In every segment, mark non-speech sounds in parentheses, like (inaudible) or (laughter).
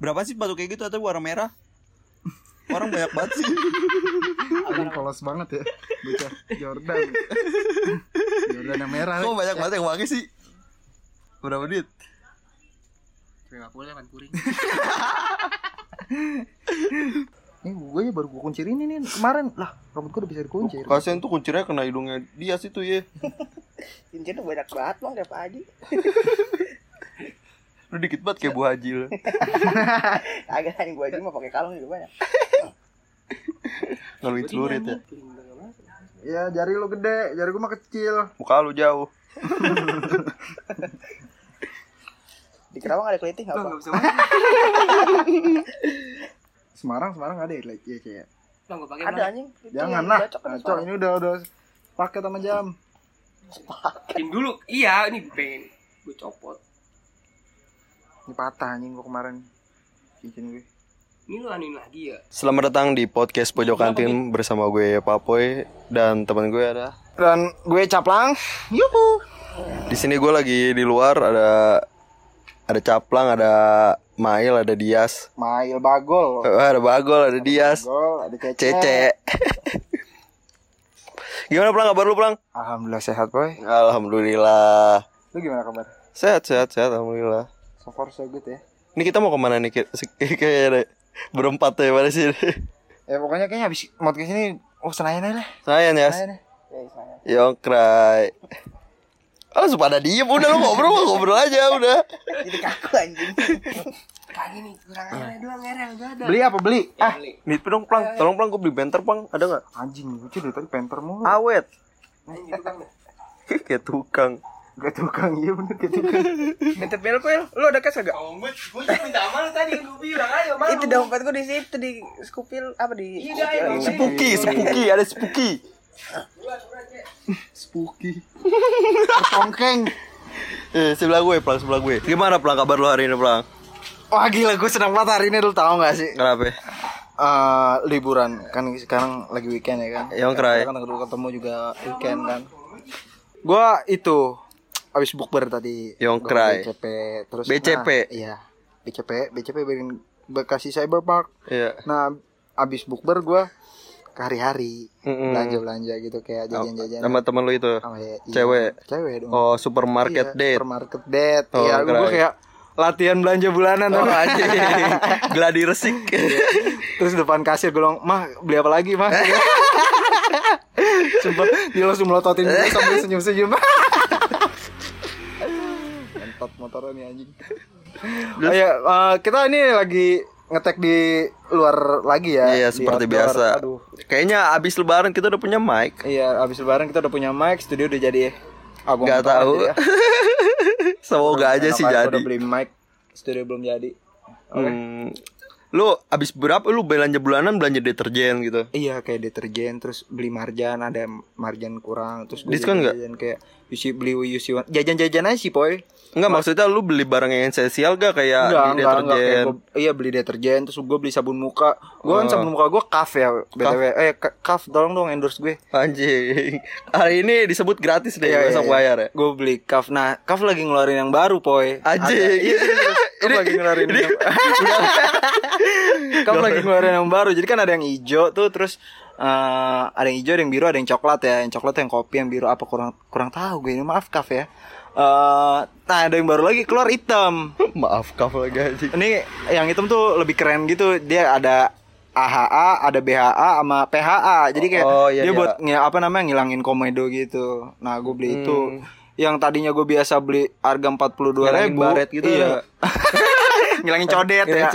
Berapa sih sepatu kayak gitu atau warna merah? Orang banyak banget sih. Anjing polos banget ya. Bocah Jordan. Jordan yang merah. Kok banyak banget yang pakai sih? Berapa duit? lima puluh kan kuring Ini gue ya baru gue kunciin ini nih kemarin. Lah, rambut gue udah bisa dikunci. Kasian tuh kuncinya kena hidungnya dia situ ya. Cincinnya banyak banget bang kayak Pak Haji. Lu dikit banget kayak Bu Haji lu. (laughs) Agak anjing gua aja mah pakai kalung juga banyak. Ngaluin celurit ya. Ya jari lu gede, jari gue mah kecil. Muka lu jauh. Di Kerawang ada kelitih nggak apa? bisa makan (laughs) Semarang, Semarang ada ya, like, ya kayak. pakai Ada anjing. Jangan yang lah. cocok kan Cocok ini udah udah paket sama jam. Tim dulu iya ini pengen gue copot Ini patah anjing gue kemarin. Cincin gue. ini lu anuin lagi ya Selamat datang di podcast Pojok Kantin bersama gue Papoy dan teman gue ada. Dan gue caplang. Yuhu. Di sini gue lagi di luar ada ada Caplang, ada Mail, ada Dias. Mail bagol. Eh, ada Bagol, ada Dias, Bagol, ada cece. Cece. (laughs) Gimana Plang kabar lu Plang? Alhamdulillah sehat boy. Alhamdulillah. Lu gimana kabar? Sehat, sehat, sehat alhamdulillah. So far so good ya. Ini kita mau ke mana nih? Kayak ada berempat ya pada sini. Ya pokoknya kayaknya habis podcast ini oh Senayan aja lah. Sayang ya. Senayan ya. Ya, saya. Yongkrai. Oh, pada diem udah lu ngobrol ngobrol aja udah. Jadi kaku anjing. kagak nih kurang air doang air udah ada Beli apa beli? Ah, beli Nih dong plang, tolong plang gue beli benter plang, ada nggak? anjing lucu dari tadi penter mulu. Awet. Anjing (laughs) Kayak tukang. Gak tukang iya bener kayak tukang. (laughs) Bentet belpel, lu ada kas agak? Oh, gue gue juga minta amal tadi gue bilang ayo mau Itu dompet gua di situ di skupil apa di Iya, iya, iya. Spooky, spooky, ada spooky. (laughs) Spooky. Tongkeng. Eh, sebelah gue, plang sebelah gue. Gimana plang kabar lu hari ini plang? Wah gila gue senang banget hari ini lu tau gak sih? Kenapa? Eh liburan kan sekarang lagi weekend ya kan? Yongkrai. Kan dulu ketemu juga weekend kan. Gua itu habis bukber tadi. Yongkrai. BCP terus BCP? nah, iya. BCP, BCP bikin Bekasi Cyber Park. Iya. Nah, abis bukber gua ke hari-hari Mm-mm. belanja-belanja gitu kayak jajan-jajan. Sama temen lu itu. Oh, iya, iya. Cewek? Cewek dong. Oh, supermarket Iya, date. Supermarket date. Oh, Iya, gua kayak latihan belanja bulanan Oh, nggak? (laughs) anjing. Gladi resik. Terus depan kasir gue bilang, Mah beli apa lagi mah (laughs) Sumpah Dia langsung melototin gue sambil senyum-senyum (laughs) Mentot motornya nih anjing (laughs) oh, ya, eh, Kita ini lagi ngetek di luar lagi ya Iya, seperti outdoor. biasa. Aduh Kayaknya abis lebaran kita udah punya mic. Iya abis lebaran kita udah punya mic Studio udah jadi ah, gua Gak tahu. ya. (laughs) Semoga aja sih jadi. Udah beli mic Studio belum jadi Oke. Hmm. Lu abis berapa lu belanja bulanan belanja deterjen gitu? Iya kayak deterjen terus beli marjan ada marjan kurang terus Diskon nggak? jajan kayak UC beli UC one jajan-jajan aja sih boy Enggak maksudnya lu beli barang yang esensial gak? Kayak enggak di enggak enggak. kayak deterjen? gua, iya beli deterjen terus gue beli sabun muka. Gue kan Oh. sabun muka gue kaf ya btw eh Ka- kaf tolong dong endorse gue. Anjing. (laughs) Hari ini disebut gratis deh Iya, besok iya, bayar ya. gue beli kaf nah kaf lagi ngeluarin yang baru poy. Anjing. Iya. (laughs) Kaf lagi ngeluarin ini yang (laughs) kaf lagi ngeluarin yang baru. Jadi kan ada yang hijau tuh terus eh, ada yang hijau ada yang biru ada yang coklat ya. Yang coklat yang kopi yang biru. Apa kurang kurang tahu gue ini. Maaf kaf ya Eh, nah ada yang baru lagi keluar hitam (laughs) Maaf kaf lagi anjing. ini yang hitam tuh lebih keren gitu dia ada AHA ada BHA sama PHA jadi kayak Oh, iya, dia iya. buat nge- apa namanya ngilangin komedo gitu nah gue beli itu Hmm. yang tadinya gue biasa beli harga empat puluh dua Ngilangin ribu baret gitu iya. (laughs) ngilangin codet ya.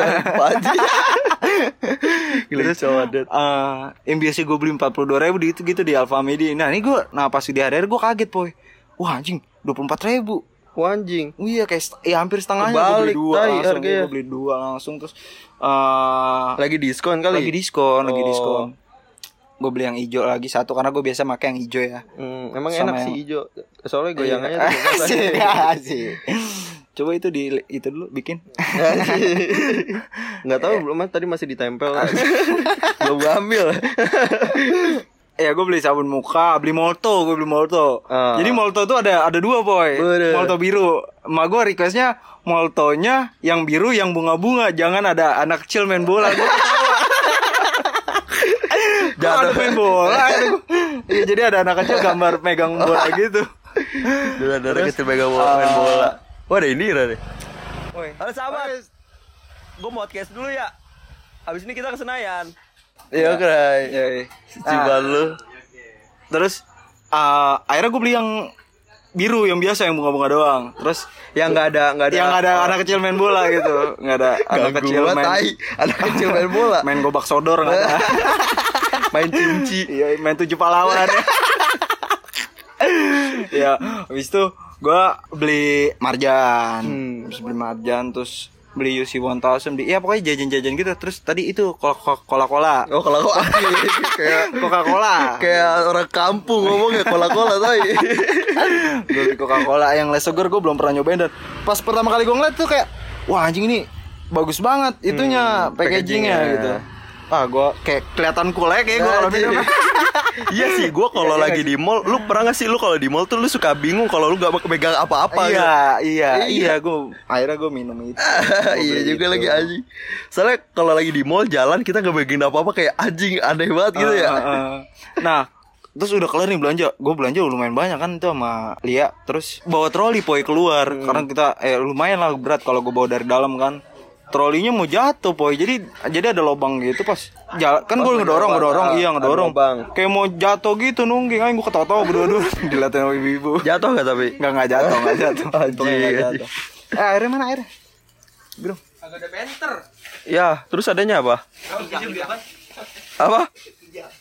Gila (laughs) codet. Eh, yang biasa gue beli empat puluh dua ribu di itu gitu di Alfamidi nah ini gue nah pas di hari hari gue kaget poy wah anjing dua puluh empat ribu Wah, anjing. Iya kayak ya hampir setengahnya gue Kebalik, beli dua tai, langsung harganya. gue beli dua langsung terus eh Lagi diskon kali. lagi diskon lagi Oh. diskon gue beli yang hijau lagi satu karena gue biasa pakai yang hijau ya Hmm, emang Sama enak yang- sih hijau. Soalnya goyangannya tuh bagus. (laughs) Asik, asik. coba itu di itu dulu bikin Nggak tahu belum tadi masih ditempel. belum gua ambil. (laughs) ya gue beli sabun muka, beli molto, gue beli molto. Ah. Jadi molto tuh ada ada dua boy, Bener. molto biru. Ma gue requestnya moltonya yang biru yang bunga-bunga, jangan ada anak kecil main bola. Gue. Jangan (laughs) ada main bola. Iya jadi ada anak kecil gambar megang bola gitu. Dulu ada orang kecil pegang bola, main bola. Wah ada Indira nih. Woi. Halo sahabat. Gue mau podcast dulu ya. Habis ini kita ke Senayan. Iya keren. Iya, iya. Ciban lu. Terus eh, akhirnya gue beli yang biru yang biasa yang bunga-bunga doang. Terus Yang nggak ada nggak ada. yang nggak ada anak kecil main bola gitu, nggak ada anak kecil main tai. Anak kecil main bola. (laughs) main gobak sodor nggak ada. (laughs) main cinci. Iya, main tujuh pahlawan. (laughs) ya, habis itu gua beli marjan. Hmm. Habis beli marjan terus beli UC 1000 di Iya pokoknya jajan-jajan gitu. Terus tadi itu Coca-Cola. Oh kalau (laughs) kok kayak Coca-Cola. kayak orang kampung ngomongnya kola-kola tai. (laughs) gue beli Coca-Cola yang less sugar gue belum pernah nyobain dan pas pertama kali gue ngeliat tuh kayak wah anjing ini bagus banget itunya Hmm, packagingnya packagingnya. gitu ah gue kayak kelihatan cool aja kayak gue kalau minum (laughs) Iya sih, gue kalau lagi di mall, lu pernah gak sih lu kalau di mall tuh lu suka bingung kalau lu gak megang apa-apa gitu? iya iya Iya. iya gue akhirnya gue minum itu (laughs) iya juga lagi anjing. Soalnya kalau lagi di mall jalan kita gak megang apa-apa kayak anjing aneh banget gitu ya. Ah, ah, ah. nah terus udah kelar nih belanja gue belanja lumayan banyak kan itu sama Lia terus bawa troli poy keluar Hmm. karena kita eh lumayan lah berat kalau gue bawa dari dalam kan trolinya mau jatuh poy jadi jadi ada lubang gitu pas jalan kan gue ngedorong ngedorong iya ngedorong lubang. kayak mau jatuh gitu nungging aja gue ketawa-tawa berdua-dua (laughs) diliatin sama ibu-ibu Jatuh gak tapi? nggak nggak jatuh nggak jatuh (laughs) jatuh eh airnya mana airnya Bro. Agak ada penter. Ya, terus adanya apa? Kijang. Apa?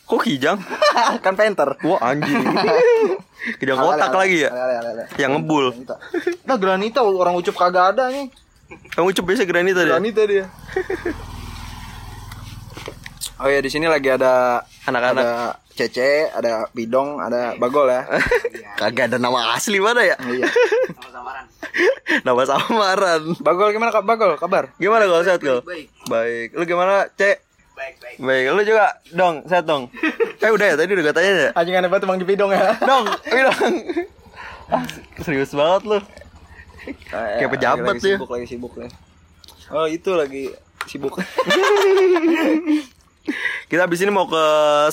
Kok kijang? (laughs) kan penter Wah anjing. kijang kotak lagi ya? Ale, ale, ale. Yang ngebul. Nah granita orang ucup kagak ada nih Kamu ucup biasa granita deh. Granita dia. (laughs) Oh ya di sini lagi ada Anak-anak. ada Cece, ada Bidong, ada Bagol ya. (laughs) Kagak ada nama asli mana ya? iya. nama samaran. (laughs) Bagol gimana Kak Bagol? Kabar? Gimana kalau sehat kau? Baik. Baik. Lu gimana, Cek? Baik, baik. Baik. Lu juga dong, sehat dong. Eh udah ya tadi udah gue tanya ya. Anjing aneh banget emang di Bidong ya. Dong, ini dong. Ah, serius banget lu. Kayak pejabat lagi ya. Sibuk lagi sibuk nih. Oh itu lagi sibuk. (laughs) Kita abis ini mau ke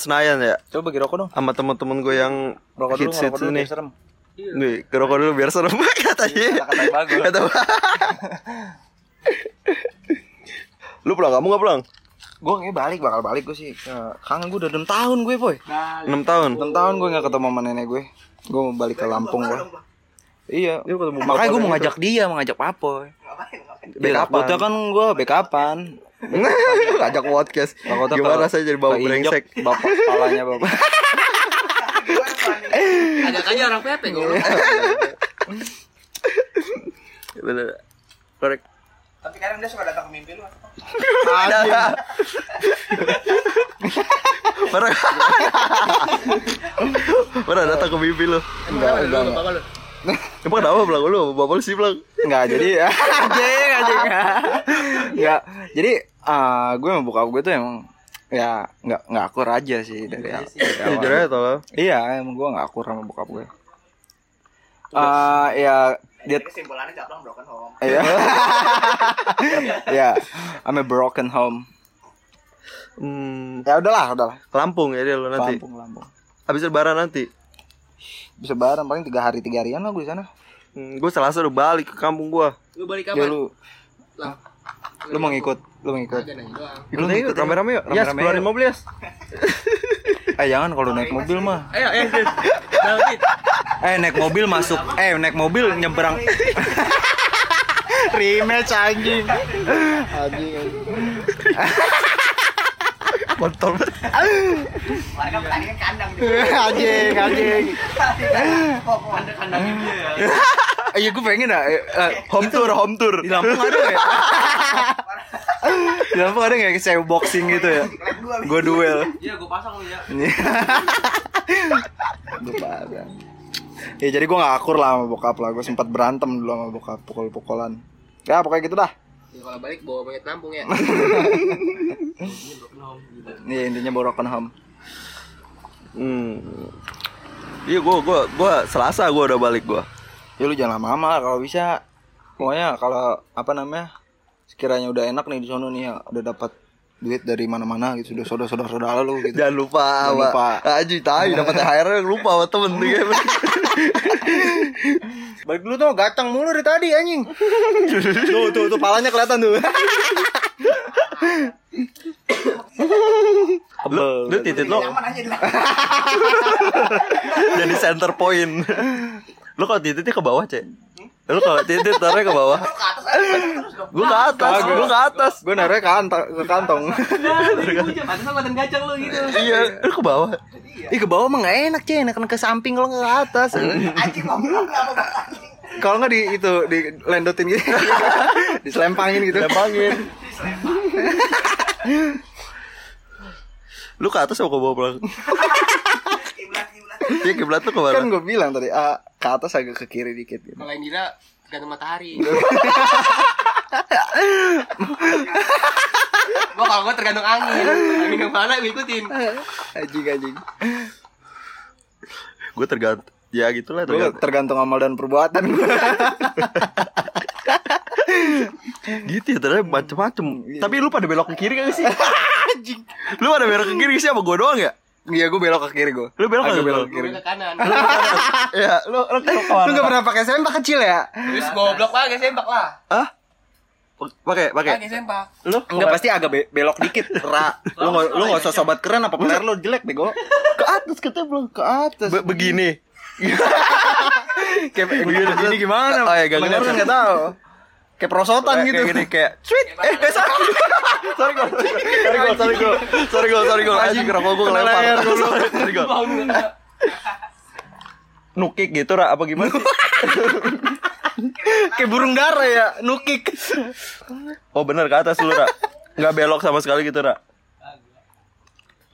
Senayan ya Coba bagi rokok dong. sama teman-teman gue yang Rokok dulu, hits rokok hits dulu ini. serem. Nih, ke rokok dulu biar serem (laughs) katanya. Kata Bagol. Kata (laughs) Lu pulang kamu gak pulang? Gue kayak balik bakal balik gue sih. Ya, kangen gue udah 6 tahun gue boy. 6 tahun. 6 tahun gue gak ketemu sama nenek gue. Gue mau balik ke Lampung gue. Iya. Dia ketemu Makanya gue mau ngajak dia, mau ngajak Papoy. Backupan. Takutnya kan gue backupan. Ngajak podcast. Takutnya Gimana rasanya jadi bawa keinjek brengsek? Bapak kepalanya bapak. (laughs) Ajak aja orang Pepe gue. Bener. Korek. Tapi kadang dia suka datang ke mimpi lu. Pernah (laughs) Pernah datang ke mimpi lu Enggak, enggak, enggak. Emang kenapa bilang lu? Bapak lu sih bilang Enggak, jadi (laughs) anjing, anjing. Enggak. Jadi eh gue bokap gue tuh emang ya nggak nggak akur aja sih dari, dari awal. Jujur aja tau Iya, emang gue nggak akur sama bokap gue. Ah, ya dia Kesimpulannya caplang broken home. Iya. (laughs) ya, I'm a broken home. Hmm, Ya udahlah, udahlah. ke Lampung ya dia lu nanti Lampung, Lampung. Habis lebaran nanti Bisa bareng paling tiga hari tiga harian lah gue di sana. hmm, Gue selasa udah balik ke kampung gua Lu balik Ya kapan? lu, Lah. lu mau ngikut, lu mau ngikut. Lu aja ikut yuk, rame-rame yuk Ya Rame-rame keluarin yuk. mobil ya (laughs) Eh jangan kalau naik mobil mah. Ayo, ayo. Eh naik mobil masuk. Eh naik mobil nyebrang. (laughs) Rematch anjing. Anjing. (laughs) Kontol Mereka pertandingan kandang gitu. (laughs) anjing, anjing. Kandang-kandangin dia ya. (laughs) Iya gue pengen dah. eh, eh, Home tour, home tour Di Lampung ada ya? (laughs) Di Lampung ada nggak kayak boxing gitu ya? Gue duel. Iya, gue pasang lu ya. Lupa ada. Ya jadi gue gak akur lah sama bokap lah Gue sempat berantem dulu sama bokap Pukul-pukulan Ya pokoknya gitu dah Ya kalau balik bawa monyet nampung ya. (laughs) Iya intinya broken home Hmm. Iya gua gua gua Selasa gua udah balik gua. Ya lu jangan lama-lama kalau bisa. Pokoknya kalau apa namanya? Sekiranya udah enak nih di sono nih ya, udah dapat duit dari mana-mana gitu, sudah saudara-saudara lu gitu. Jangan lupa Jangan lupa. Aji tahu (laughs) dapat THR lupa sama temen dia. (laughs) Balik dulu tuh gacang mulu dari tadi anjing. (laughs) tuh tuh tuh palanya kelihatan tuh. lu, lu titit aja dulu. jadi center point. lu kalau tititnya ke bawah, Cek. Lu kalau titit taruhnya ke bawah. Gua ke atas, gua ke atas. Gue naruhnya ke, anta- ke kantong. Lu gitu. Iya, lu ke bawah. Ih ke bawah mah gak enak cuy, enak ke samping kalau ke atas. Anjing mau kalau nggak di itu di lendotin gitu, (laughs) diselempangin gitu. Lempangin. lu ke atas apa ke bawah pulang? (laughs) Kiblat kiblat. Iya kiblat tuh ke mana? Kan gue bilang tadi ah, ke atas agak ke kiri dikit gitu. Kalau yang Dira tergantung matahari. (laughs) gua kalau gua tergantung angin. Angin yang mana gua ikutin. Anjing anjing. Gue tergantung. Ya gitulah tergantung. tergantung amal dan perbuatan. Gitu ya ternyata macem-macem. Tapi lu pada belok ke kiri gak sih? (laughs) Anjing. Lu pada belok ke kiri sih apa gue doang ya? Iya gue belok ke kiri gue. Lu belok ke belok ke kiri. Gua ke kanan. (laughs) Iya, lu lu ke Lu gak pernah pakai sempak kecil ya? Terus goblok pakai sempak lah. Hah? Pakai pakai. Pakai sempak. Lu Enggak pasti agak be- belok dikit. Ra. Lu nggak lu nggak usah sobat keren apa player lu jelek bego. ke atas kita belum Ke atas. Be- begini. (laughs) Kayak begini gimana? Oh, iya, gak kan tahu. Kayak prosotan Kayak- gitu. Kayak gini kayak sweet. Eh, eh (laughs) sorry. sorry gol. Sorry gol, sorry gol. Sorry gol, sorry gol. Anjing rokok gue kelempar. Sorry, juga. Nukik gitu, Ra, apa gimana? (laughs) Kayak burung dara ya, nukik. Oh bener ke atas lu Ra Nggak belok sama sekali gitu Ra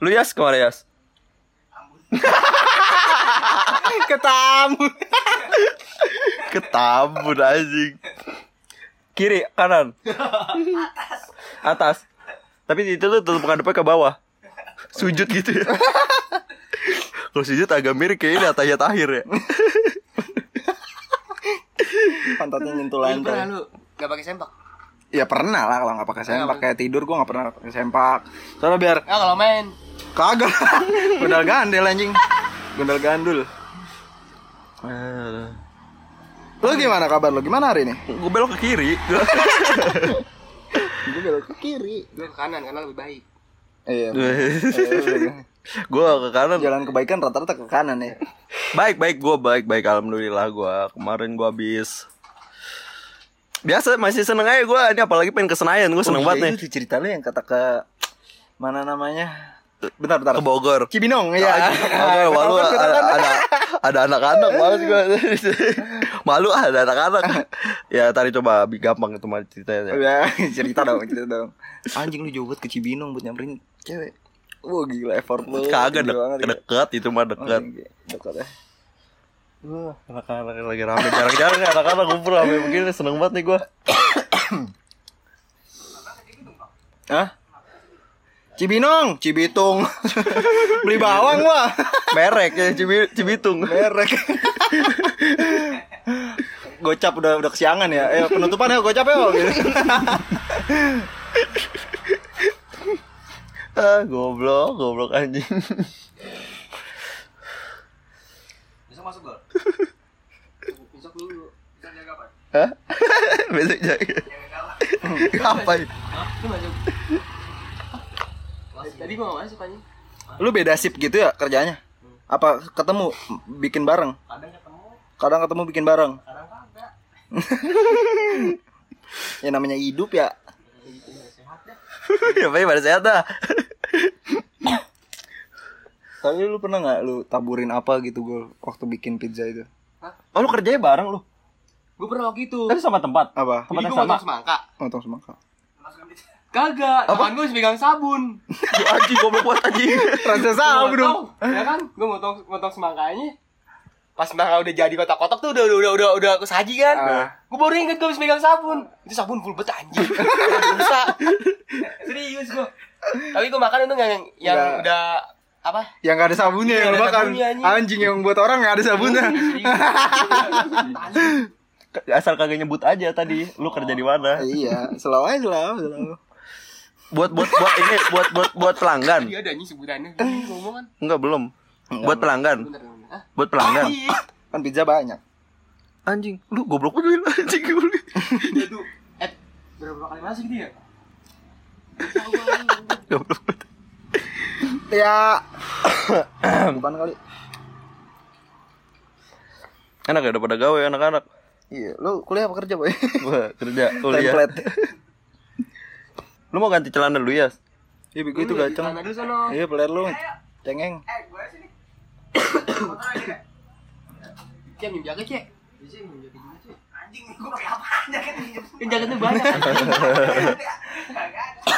Lu Yas ke mana Yas? Ketamu. Ketambun anjing Kiri, kanan (laughs) Atas Tapi itu lu tetep ngadepnya ke bawah Sujud gitu ya (laughs) Kalau sujud agak mirip kayak ini Ataya Tahir ya (laughs) Pantatnya nyentuh pernah lantai. lu gak pakai sempak? Ya pernah lah kalau nggak pakai sempak kayak tidur gua nggak pernah pakai sempak. Soalnya biar Ah kalau main kagak. Gondal gandel anjing. Gondal gandul. Lu gimana kabar lu? Gimana hari ini? Gue belok ke kiri (laughs) Gue belok ke kiri. Gue ke kanan karena lebih baik. Iya. (laughs) Gue ke kanan Jalan kebaikan rata-rata ke kanan ya. Baik baik gue baik baik alhamdulillah gue kemarin gue habis biasa masih seneng aja gue ini apalagi pengen ke Senayan gue seneng Oh, banget iya, nih Itu cerita lu yang kata ke mana namanya? Bentar, bentar. ke Bogor Cibinong ya. Oke, malu ada ada ada anak-anak malu juga. (laughs) malu ah, ada anak-anak. Ya tadi coba lebih gampang itu mah ceritanya. Udah, (laughs) cerita dong, cerita dong. Anjing lu jauh banget ke Cibinong buat nyamperin cewek. Wah gila effort lu. Kagak dek, banget, dekat itu mah Oh, dekat. iya, Dekat ya. Wah, anak-anak lagi rame jarang-jarang ya anak-anak ngumpul rame begini seneng banget nih gua. (coughs) Hah? Cibinong, Cibitung. (coughs) Beli bawang wah. Merek ya Cibi, Cibitung. Merek. (laughs) gocap udah udah kesiangan ya. Eh penutupan ya gocap ya. Gitu. Ah, goblok, goblok anjing. Besok masuk gol. Besok. Besok jaga apa? Hah? Besok jaga. Ngapain? Tadi gua gak masuk anjing. Lu beda sip gitu ya kerjanya? Apa ketemu bikin bareng? Kadang ketemu, Kadang ketemu bikin bareng. kadang kagak. (laughs) Ya namanya hidup ya. Ya paling pada sehat dah. (coughs) Tapi lu pernah nggak lu taburin apa gitu gue waktu bikin pizza itu? Oh, lu kerjanya bareng lu. Gua pernah waktu itu. Tapi sama tempat. Apa? Tempat Jadi yang gua sama. semangka. Motong semangka. Kagak, tangan gua masih pegang sabun. Lu (laughs) anjing goblok banget anjing. Rasa Gua sabun dong. Ya kan? Gua motong motong semangkanya. Pas semangka udah jadi kotak-kotak tuh udah udah udah udah, udah kesaji kan. Ah. Gua baru inget gua habis pegang sabun. Itu sabun full bet anjing. (laughs) Bisa. Serius gua. Tapi gua makan itu yang yang Nggak. udah apa? Yang gak ada sabunnya yang ada makan. sabunnya, anjing. Anjing yang buat orang gak ada sabunnya. Asal kagak nyebut aja tadi lu kerja di mana. (laughs) iya, selalu aja selalu, selalu. Buat buat buat ini buat buat buat pelanggan. Iya ada nih sebutannya. Ini ngomong kan. Enggak belum. Buat pelanggan. Bentar, bentar. Ah, Buat pelanggan. (coughs) Kan pizza banyak. Anjing, lu goblok betul anjing. (laughs) Dia tuh eh berapa kali masuk dia? Goblok betul. Ya. (coughs) Bukan kali. Enak ya pada gawe anak-anak. Iya, lu kuliah apa kerja, Boy? (laughs) Wah, kerja (laughs) kuliah. Template. Lu mau ganti celana dulu ya? Iya, begitu gacang. Celana dulu sono. Iya, peler lu. Cengeng. Cek minjem jaket, Cek. Anjing, gua pakai apaan jaketnya? Jaketnya banyak.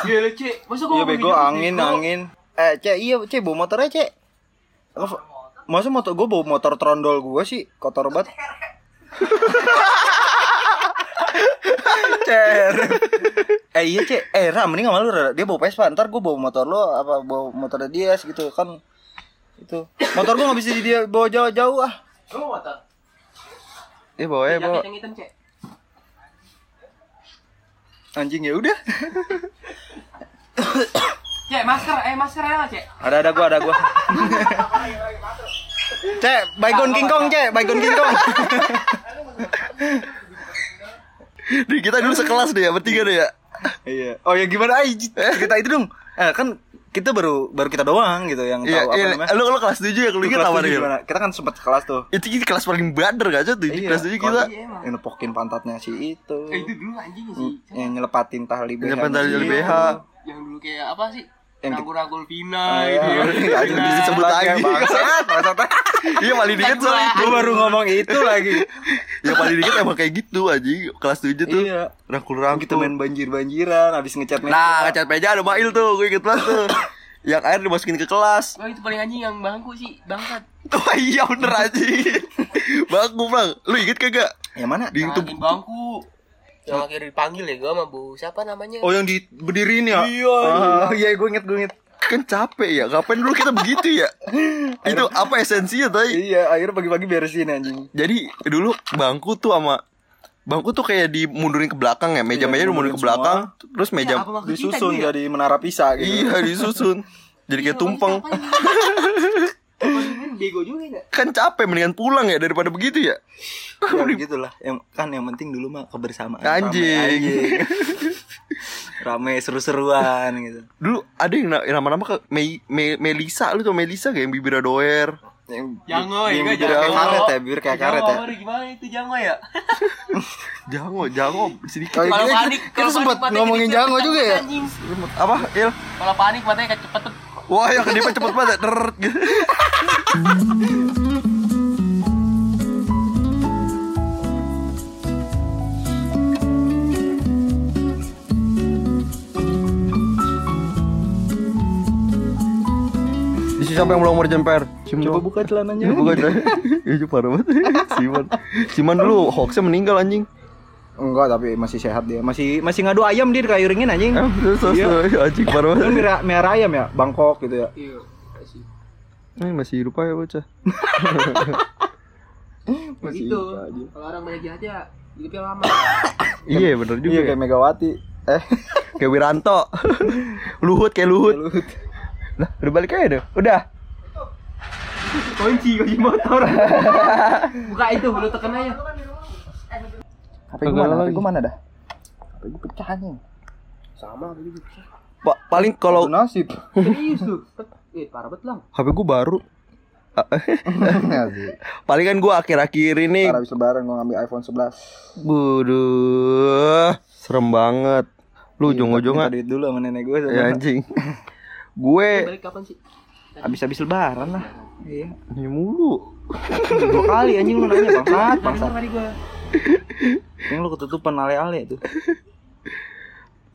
Gila, Cek. Masa gua Iya, bego minjem angin, angin. Eh, Cek, iya, Cek, bawa motornya, Cek. Apa- Masa motor gue bawa motor trondol gue sih kotor banget. Cer. eh iya cek, eh Ram mending sama lu dia bawa Vespa, ntar gue bawa motor lo apa bawa motornya dia gitu kan itu motor gue nggak bisa dia bawa jauh-jauh ah Lu mau motor? Iya bawa ya bawa. Yang hitam, Cek. anjing ya udah Cek, masker, eh masker ya, Cek. ada ada gua ada gua cek baygon King Kong cek baygon King Kong Nih, kita dulu sekelas deh ya, bertiga deh ya. iya oh ya gimana ay cerita itu dong eh, kan kita baru baru kita doang gitu yang Iya, tahu apa iya. namanya Lu lu kelas 7 ya, lu kelas tujuh nih? gimana? kita kan sempat kelas tuh Itu ini kelas paling bader gak sih tuh? Iya, Kelas 7 kita. Iya, yang nepokin pantatnya si itu Eh, itu dulu anjing sih. yang nyelepatin tali BH Nyelepatin gitu. BH. Yang dulu kayak apa sih? Yang- Rangkul-rangkul Vina Ah, gitu. iya, anjing disebut lagi. Bangsat, bangsat. (laughs) Iya paling dikit soalnya itu. Gue baru ngomong itu lagi. Yang paling dikit emang kayak gitu aja. Kelas 7 tuh. Iya. Rangkul-rangkul. Kita main banjir-banjiran habis ngecat meja. Nah, ngecat meja ada Mail tuh, gue inget banget tuh. (laughs) Yang air dimasukin ke kelas. Wah, itu paling anjing yang bangku sih, bangsat. Wah iya bener aja. (laughs) Bangku bang, lu inget kagak? Yang mana? Di itu Ngalahin bangku. Yang akhirnya dipanggil ya gua sama Bu siapa namanya? Oh yang di berdiriin ya? Iya, Ah, Iya, gue inget, gue inget. Kan capek ya. Ngapain dulu kita begitu ya? (laughs) itu apa esensinya tadi? Iya, akhirnya pagi-pagi beresin anjing. Jadi dulu bangku tuh sama bangku tuh kayak dimundurin ke belakang ya, meja-meja Iya, dimundurin ke belakang, terus meja apa maksud kita Disusun dulu ya? jadi menara pisah gitu. iya disusun. (laughs) Jadi kayak tumpeng. (laughs) Bego juga enggak? Kan capek mendingan pulang ya daripada begitu ya. Ya begitulah. Yang kan yang penting dulu mah kebersamaan. Anjing. Anjing. Rame seru-seruan gitu. Dulu ada yang na- yang nama-nama ke Mei, Mei- Melisa lu tuh Melisa kayak yang bibirnya doer. Yang Jango yang ya, bibir kayak karet ya, bibir kayak karet ya. Gimana itu Jango ya? (laughs) Jango, jango sedikit. Kalau panik, kita kalau matanya ngomongin Jango juga ya? Apa? Il? Kalau panik matanya kecepet tuh. Wah, yang kedipet cepet banget. Gitu. (laughs) Sini siapa yang belum mau jemper? Coba buka celananya. Ya, bukan Itu parah banget (laughs) Siman Siman dulu hoaxnya meninggal anjing Enggak, tapi masih sehat dia. Masih masih ngadu ayam dia di kayu ringin anjing. Eh, terus, terus, Iya. anjing parah Kan banget merah, merah ayam ya, Bangkok gitu ya. Iya. Eh, masih hidup aja bocah (laughs) Masih Gitu. hidup aja. Kalau orang banyak jahat ya hidupnya lama. (coughs) Iya bener juga Iya kayak Megawati. Eh, Kayak Wiranto (laughs) Luhut kayak Luhut Luhut. Lah udah balik aja deh Udah Kunci, kunci motor. (laughs) Buka itu, lu tekan aja. HP gue mana? HP gue mana dah? HP gue pecah anjing. Sama tadi gitu. pa Paling kalau nasib. Serius tuh. Eh, parah banget lang. HP gue baru (laughs) Nasib. Paling kan gue akhir-akhir ini Ntar habis lebaran gue ngambil iPhone 11. Buduh Serem banget Lu Minta ujung-ujungnya duit dulu sama nenek gue. Ya anjing (laughs) Gue Balik kapan sih? Habis-habis lebaran lah. Iya. Ini mulu Dua kali anjing lu nanya bangsat, bangsat. Tadi gua. Yang lu ketutupan ale-ale tuh.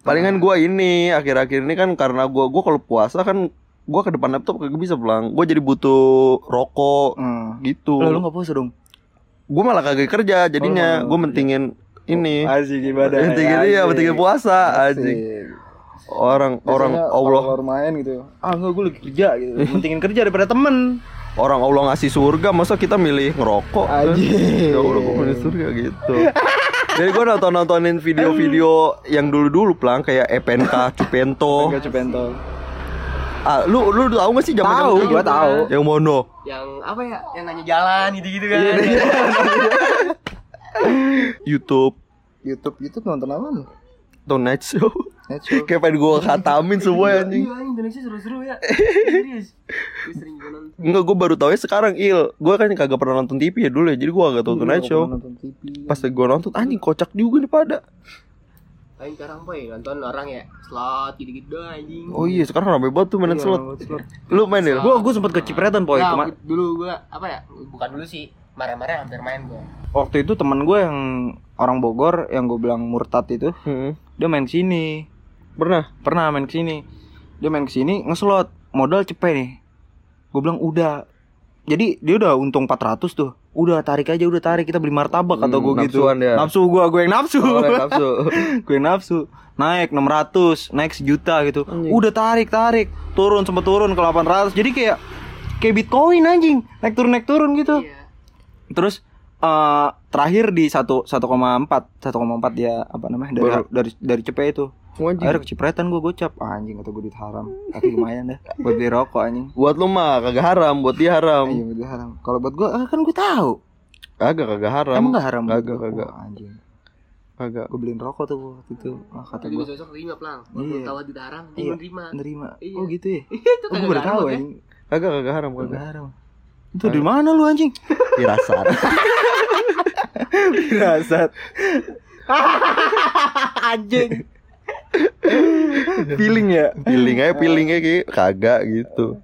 Palingan gue ini Akhir-akhir ini kan karena gue Gue kalau puasa kan Gue ke depan laptop kagak bisa pulang Gue jadi butuh rokok Hmm. Gitu Lah lu enggak puasa dong? Gue malah kagak kerja Jadinya Oh, Gue mentingin ini Asik ibadah. Mentingin iya Mentingin puasa Anjing orang orang Biasanya Allah kalau keluar main gitu. Ah enggak gue lagi kerja gitu. Pentingin kerja daripada temen. orang Allah ngasih surga masa kita milih ngerokok kan? Anjing. ya Allah gue milih surga gitu (laughs) jadi gue nonton nontonin video-video yang dulu-dulu pelang kayak EPNK Cupento Enggak cepentol. ah lu lu tahu gak sih zaman Tahu, gua tahu. yang mono Yang apa ya? Yang nanya jalan gitu-gitu kan. (laughs) YouTube YouTube YouTube nonton apa lu? Tonight show. Kayak pengen gue khatamin semua anjing Iya, Indonesia seru-seru ya. Serius. Gue sering gue nonton. Enggak, gue baru tau ya sekarang Il Gue kan kagak pernah nonton TV ya dulu ya Jadi gue agak tau Tonight Show. Pas gue nonton anjing kocak juga nih pada Lain sekarang apa ya? Nonton orang ya slot gitu-gitu doang anjing. Oh iya sekarang rame banget tuh mainin Iya, slot. Lu main ya? Gua gua sempet kecipretan poy Nah, dulu gue apa ya? Bukan dulu sih. Marah-marah hampir main gue. Waktu itu teman gue yang orang Bogor yang gue bilang murtad itu, Hmm. dia main sini. Pernah? Pernah main ke sini. Dia main ke sini ngeslot, modal cepet nih. Gue bilang udah. Jadi dia udah untung 400 tuh. Udah tarik aja, udah tarik kita beli martabak atau Hmm, gue gitu. nafsuan dia. Nafsu gua, gue yang nafsu. Oh, yang nafsu. (laughs) gue yang nafsu. Naik 600, naik sejuta gitu. Udah tarik, tarik. Turun sempat turun ke 800. Jadi kayak kayak Bitcoin anjing. Naik turun naik turun gitu. Iya. Terus eh terakhir di 1 1,4 1,4 dia apa namanya dari Baru. dari dari cepet itu. Anjing. Akhirnya kecipretan gue gocap ah, Anjing kata gue duit haram Tapi lumayan dah (laughs) Buat beli rokok anjing Buat lu mah kagak haram, buat dia haram. Iya duit haram Kalau buat gue ah, kan gue tahu Kagak kagak haram. Emang gak haram buat Kagak gua? kagak. Wah, Anjing Kagak. Gue beliin rokok tuh waktu itu ah, Kata Tapi gue sosok terima pelang. Iya. Iya. Tahu di haram, dia Iya. menerima. Nerima Iya. Oh gitu ya (laughs) Itu Oh gue haram, tahu ya. anjing Kagak kagak haram Kagak haram Itu dari mana lu anjing? (laughs) Dirasar. Firasat Anjing (laughs) Feeling ya Feeling aja feeling aja kayak kagak gitu.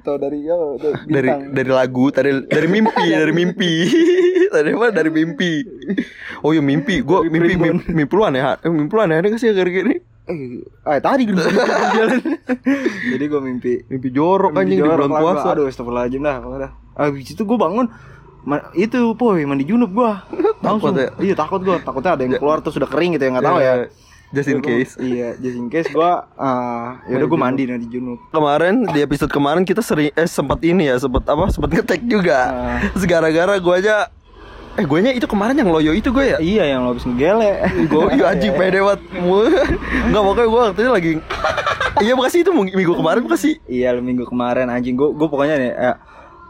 Tahu dari ya Dari dari lagu, dari dari mimpi, (laughs) dari mimpi. (laughs) Tadi apa? Dari mimpi. Oh iya mimpi. Gua mimpi mimpi, mimpi lu aneh. Eh, Mimpi lu aneh aneh gak sih agar gini? Eh, ah, tadi jalan. Jadi gue mimpi Mimpi jorok anjing di jorok bulan lah puasa. gua. Aduh, astagfirullahaladzim dah. dah. Habis itu gue bangun ma- itu poy mandi junub gua. Langsung. ya? Iya, takut gua. Takutnya ada yang keluar terus udah kering gitu ya enggak tahu ya. Just in case. Iya, just in case gua ah ya udah gua mandi mandi junub. Kemarin di episode kemarin kita sering eh sempat ini ya, sempat apa? Sempat ngetek juga. Ah. (laughs) Terus gara-gara gua aja eh gue nya itu kemarin yang loyo itu gue ya. Iya, yang lo habis ngegele. (laughs) Gue iya anjing (laughs) pede banget. Enggak pokoknya gue waktu itu lagi Iya makasih itu minggu kemarin makasih. Iya, minggu kemarin anjing gua gua pokoknya nih eh,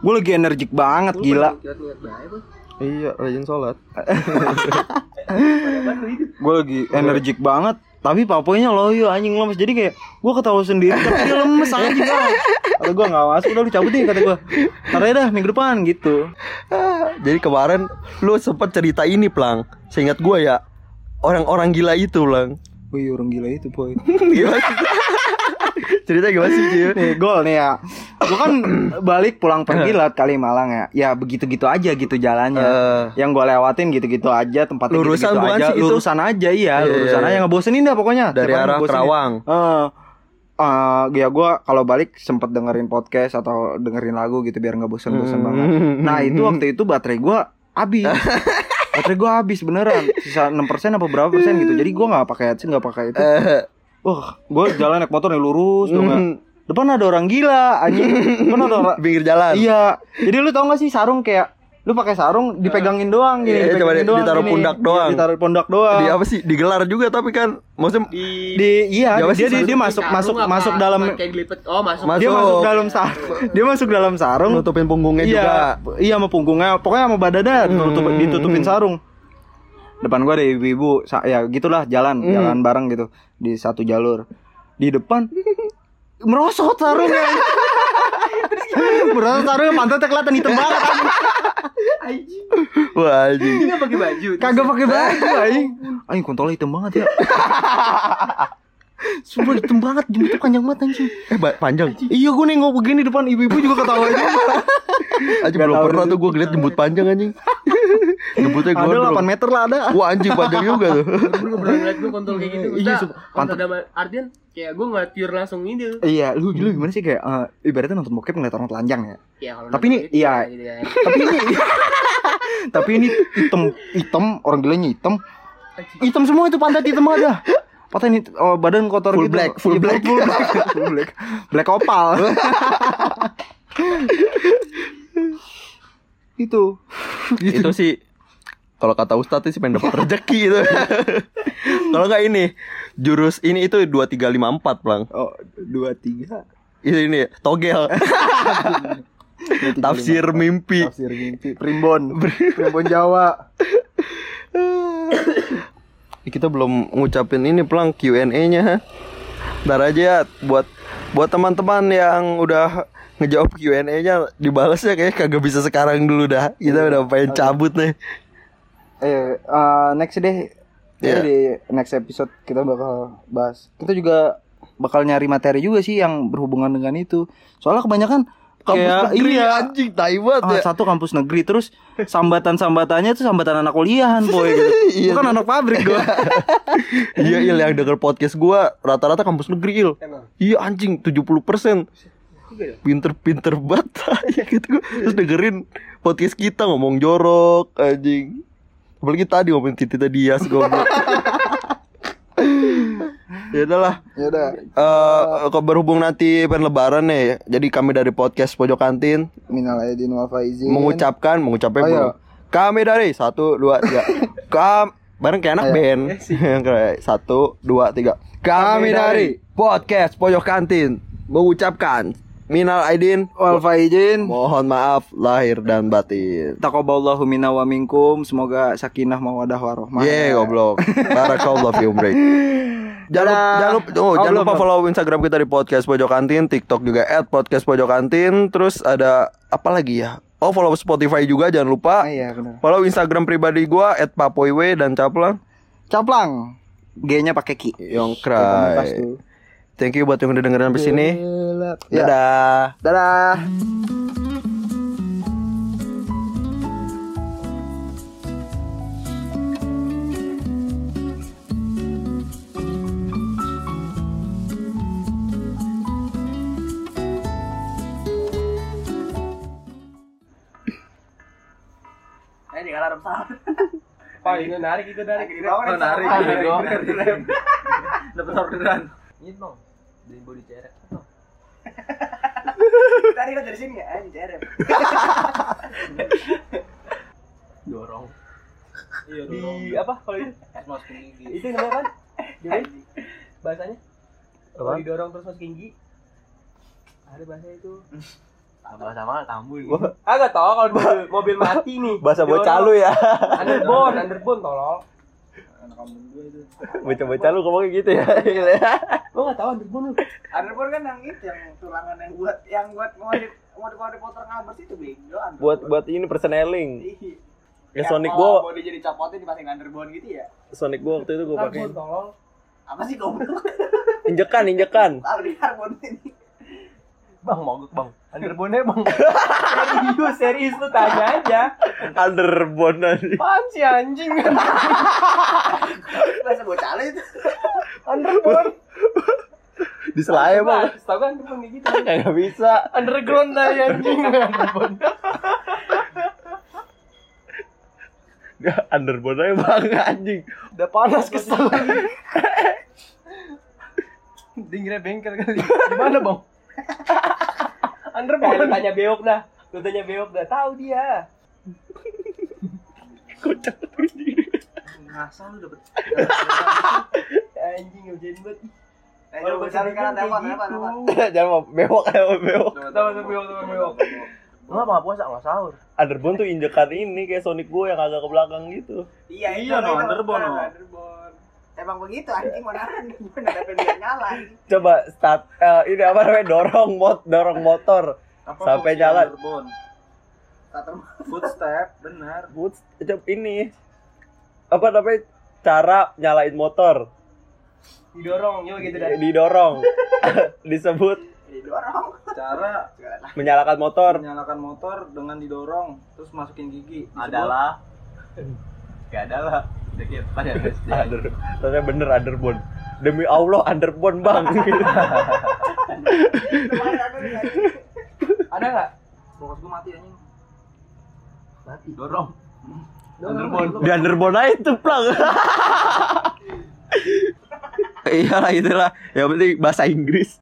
gua lagi energik banget gila. Iya, rajin sholat. (laughs) gue lagi energik banget tapi papoynya loyo anjing lemes jadi kayak gue ketawa sendiri tapi dia lemes anjing kan kata gue nggak masuk udah lu cabut nih kata gue aja dah minggu depan gitu Jadi kemarin lu sempat cerita ini plang. Seingat gue ya orang-orang gila itu plang. wih orang gila itu boy (laughs) sih? Cerita gimana sih Cio? nih gol nih ya gue kan balik pulang pergi lewat Kalimalang ya ya begitu gitu aja gitu jalannya Eh. yang gue lewatin gitu gitu aja tempatnya Lurusan gitu, -gitu aja sih lurusan aja iya Iya, lurusan iya, aja iya. nggak bosenin dah pokoknya Dari Tiap arah ngebosenin. Kerawang. Eh, eh, ya gue kalau balik sempet dengerin podcast atau dengerin lagu gitu biar nggak bosan-bosan Hmm. banget. Nah itu waktu itu baterai gue habis. (laughs) baterai gue habis beneran. Sisa 6% apa berapa persen gitu. Jadi gue nggak pakai headset nggak pakai itu. Wah gue jalan naik motor nih lurus dong. ya. Hmm. Depan ada orang gila anjing. Depan ada orang. pinggir jalan. Iya. Jadi lu tau gak sih sarung kayak lu pakai sarung dipegangin doang gini, Iya, cuma di- doang ditaruh gini. pundak Iya, doang. ditaruh pundak doang. Di apa sih? Digelar juga tapi kan maksudnya Di Di iya, dia sih? dia, dia masuk masuk apa? masuk dalam. Oh, masuk. Masuk. dia masuk dalam sarung (laughs) dia masuk dalam sarung nutupin punggungnya iya juga. iya sama punggungnya pokoknya sama badannya Hmm. ditutupin sarung depan gua ada ibu-ibu ya gitulah jalan Hmm. jalan bareng gitu di satu jalur di depan merosot sarungnya merosot sarungnya pantatnya kelihatan hitam banget Anjing. Wah, anjing. Dia nggak pakai baju. kagak pakai baju aing aing kontolnya hitam banget ya (laughs) Sumpah hitam banget, jembutnya panjang banget anjing Eh, ba- panjang. Iya gue nengok begini depan ibu-ibu juga ketawa Anjing Nggak belum pernah tuh gue ngeliat jembut panjang anjing. Jembutnya Ada gondrong. 8 meter lah ada Wah, anjing panjang juga tuh. Gue gak pernah ngeliat gue kontol kayak gitu. Iya, Iya, sumpah. kontol dalam artian kayak gue ngeliat pure langsung ini. Iya, lu lu gimana sih kayak eh, ibaratnya nonton bokep ngeliat orang telanjang ya. Ya, kalau Tapi nonton ini- gitu, iya. gitu kan. Tapi ini (laughs) Tapi ini hitam hitam orang gilanya hitam. Hitam semua itu pantat hitam ada. paten itu oh, badan kotor Full gitu. black, full Iya, black. full black, full black. (laughs) Black opal. (laughs) itu. itu sih kalau kata Ustadz sih pengen dapat rezeki itu. (laughs) kalau nggak ini jurus ini itu dua tiga lima empat pelang. Oh, dua tiga. Ini ini togel. (laughs) Tafsir mimpi. Tafsir mimpi. Primbon. (laughs) Primbon Jawa. (coughs) Kita belum ngucapin ini pelang Q&A-nya. Ntar aja ya, buat buat teman-teman yang udah ngejawab Q&A-nya dibalasnya kayak kagak bisa sekarang dulu dah. Kita udah pengen cabut nih. Eh, eh, next deh. Ya, di next episode kita bakal bahas. Kita juga bakal nyari materi juga sih yang berhubungan dengan itu. Soalnya kebanyakan kayak negeri, iya anjing tai banget Ah, ya. satu kampus negeri terus sambatan-sambatannya tuh sambatan anak kuliahan boy gitu. (laughs) Iya. Bukan anak pabrik gua. (laughs) Iya Il yang denger podcast gua rata-rata kampus negeri Il. Iya anjing 70% Pinter-pinter banget (laughs) ya gitu gua. Terus dengerin podcast kita ngomong jorok anjing. Apalagi tadi ngomongin Titi Dias goblok. ya udahlah. ya udah. Eh kok berhubung nanti pengen lebaran nih. Jadi kami dari podcast Pojok Kantin Minal aidin wal faizin. mengucapkan mengucapnya Oh, iya. Kami dari satu dua tiga. Kam bareng kayak anak Ayo. band. (laughs) Kayak satu dua tiga. Kami dari podcast Pojok Kantin mengucapkan minal aidin wal faizin. mohon maaf lahir dan batin. Taqabbalallahu minna wa minkum. Semoga sakinah mawadah warahmah. Ye goblok. Barakallah fi umrik. (laughs) Jangan Dadah. jangan lupa, oh, Oh, jangan lupa belum. follow Instagram kita di podcast Pojok Kantin, TikTok juga @podcast Pojok Kantin, terus ada apa lagi ya? Oh follow Spotify juga jangan lupa. Ah, iya benar. Follow Instagram pribadi gua @papoiwe dan Caplang Caplang. G-nya pakai ki. Yongkrai. Thank you buat yang udah dengerin sampai sini. Ya. Dadah. Dadah. Eh, alarm. Pak, ini narik itu narik. Lagi di bawah nih, narik. pesawat. Narik dong. Dapat orderan. Ini dong. Dari body cerek. (laughs) Tadi kan dari sini ya, di CRM. Dorong. Iya, di dorong. apa kalau itu Terus masukin gigi. itu namanya kan gimana bahasanya kalau didorong terus masukin gigi ada bahasa itu Tambah sama tambul. ah gak tau kalau di mobil, mobil mati nih Bahasa bocah lu ya. underbone underbone tolol Anak kamu dua itu. Bocah-bocah lu ngomongnya gitu ya. (laughs) lo gak tau underbone lu Underboard kan yang itu yang tulangan yang buat yang buat modif modif modif motor ngabers itu bego. buat buat ini personeling. Iya. Ya Yang Sonic gua body jadi copotnya dipasang underboard gitu ya. Sonic gua waktu itu gua pakai. underbone tolol Apa sih goblok? Injekan, injekan. Tahu di karbon ini. bang mogok bang underbone bang serius serius lu tanya aja Underbone aja. apaan sih anjing Bahasa bocah itu. underbone Di selaya bang. tau kan underbone kayak gitu Nggak bisa. underground lah ya, anjing underbone Underbone aja bang anjing. udah panas kesel (laughs) Dingin bengkel kali. Gimana, Bang? Underbone. Lu tanya Beok dah. Lu tanya Beok dah. Tahu dia. (laughs) Kocak. Ngasal lu dapet. Anjing ngerjain banget. Eh, coba lu kan telepon, telepon, telepon. (laughs) Jangan mau bewok aja mau bewok. Tahu tuh Beok, tahu Beok. Lu apa puasa enggak sahur? Underbone tuh injekan ini kayak Sonic gua yang agak ke belakang gitu. Iya, Iya, no, underboard, no. Emang begitu anjing mana underboard ada pengen nyala. anjing. Coba start eh, ini apa namanya dorong mot dorong motor Apa Sampai jalan. underbone? Footstep, benar. Coba ini apa namanya cara nyalain motor Didorong, yo gitu dah. didorong (laughs) disebut didorong. Cara menyalakan motor menyalakan motor dengan didorong terus masukin gigi. Disebut- Adalah. (laughs) Gak ada (laughs) ternyata bener underbone demi Allah underbone bang (laughs) ada enggak? Fokus mati anjing. Mati. Dorong. Underbone. di underbone aja itu plang (laughs) Iyalah itulah. Yang penting bahasa Inggris.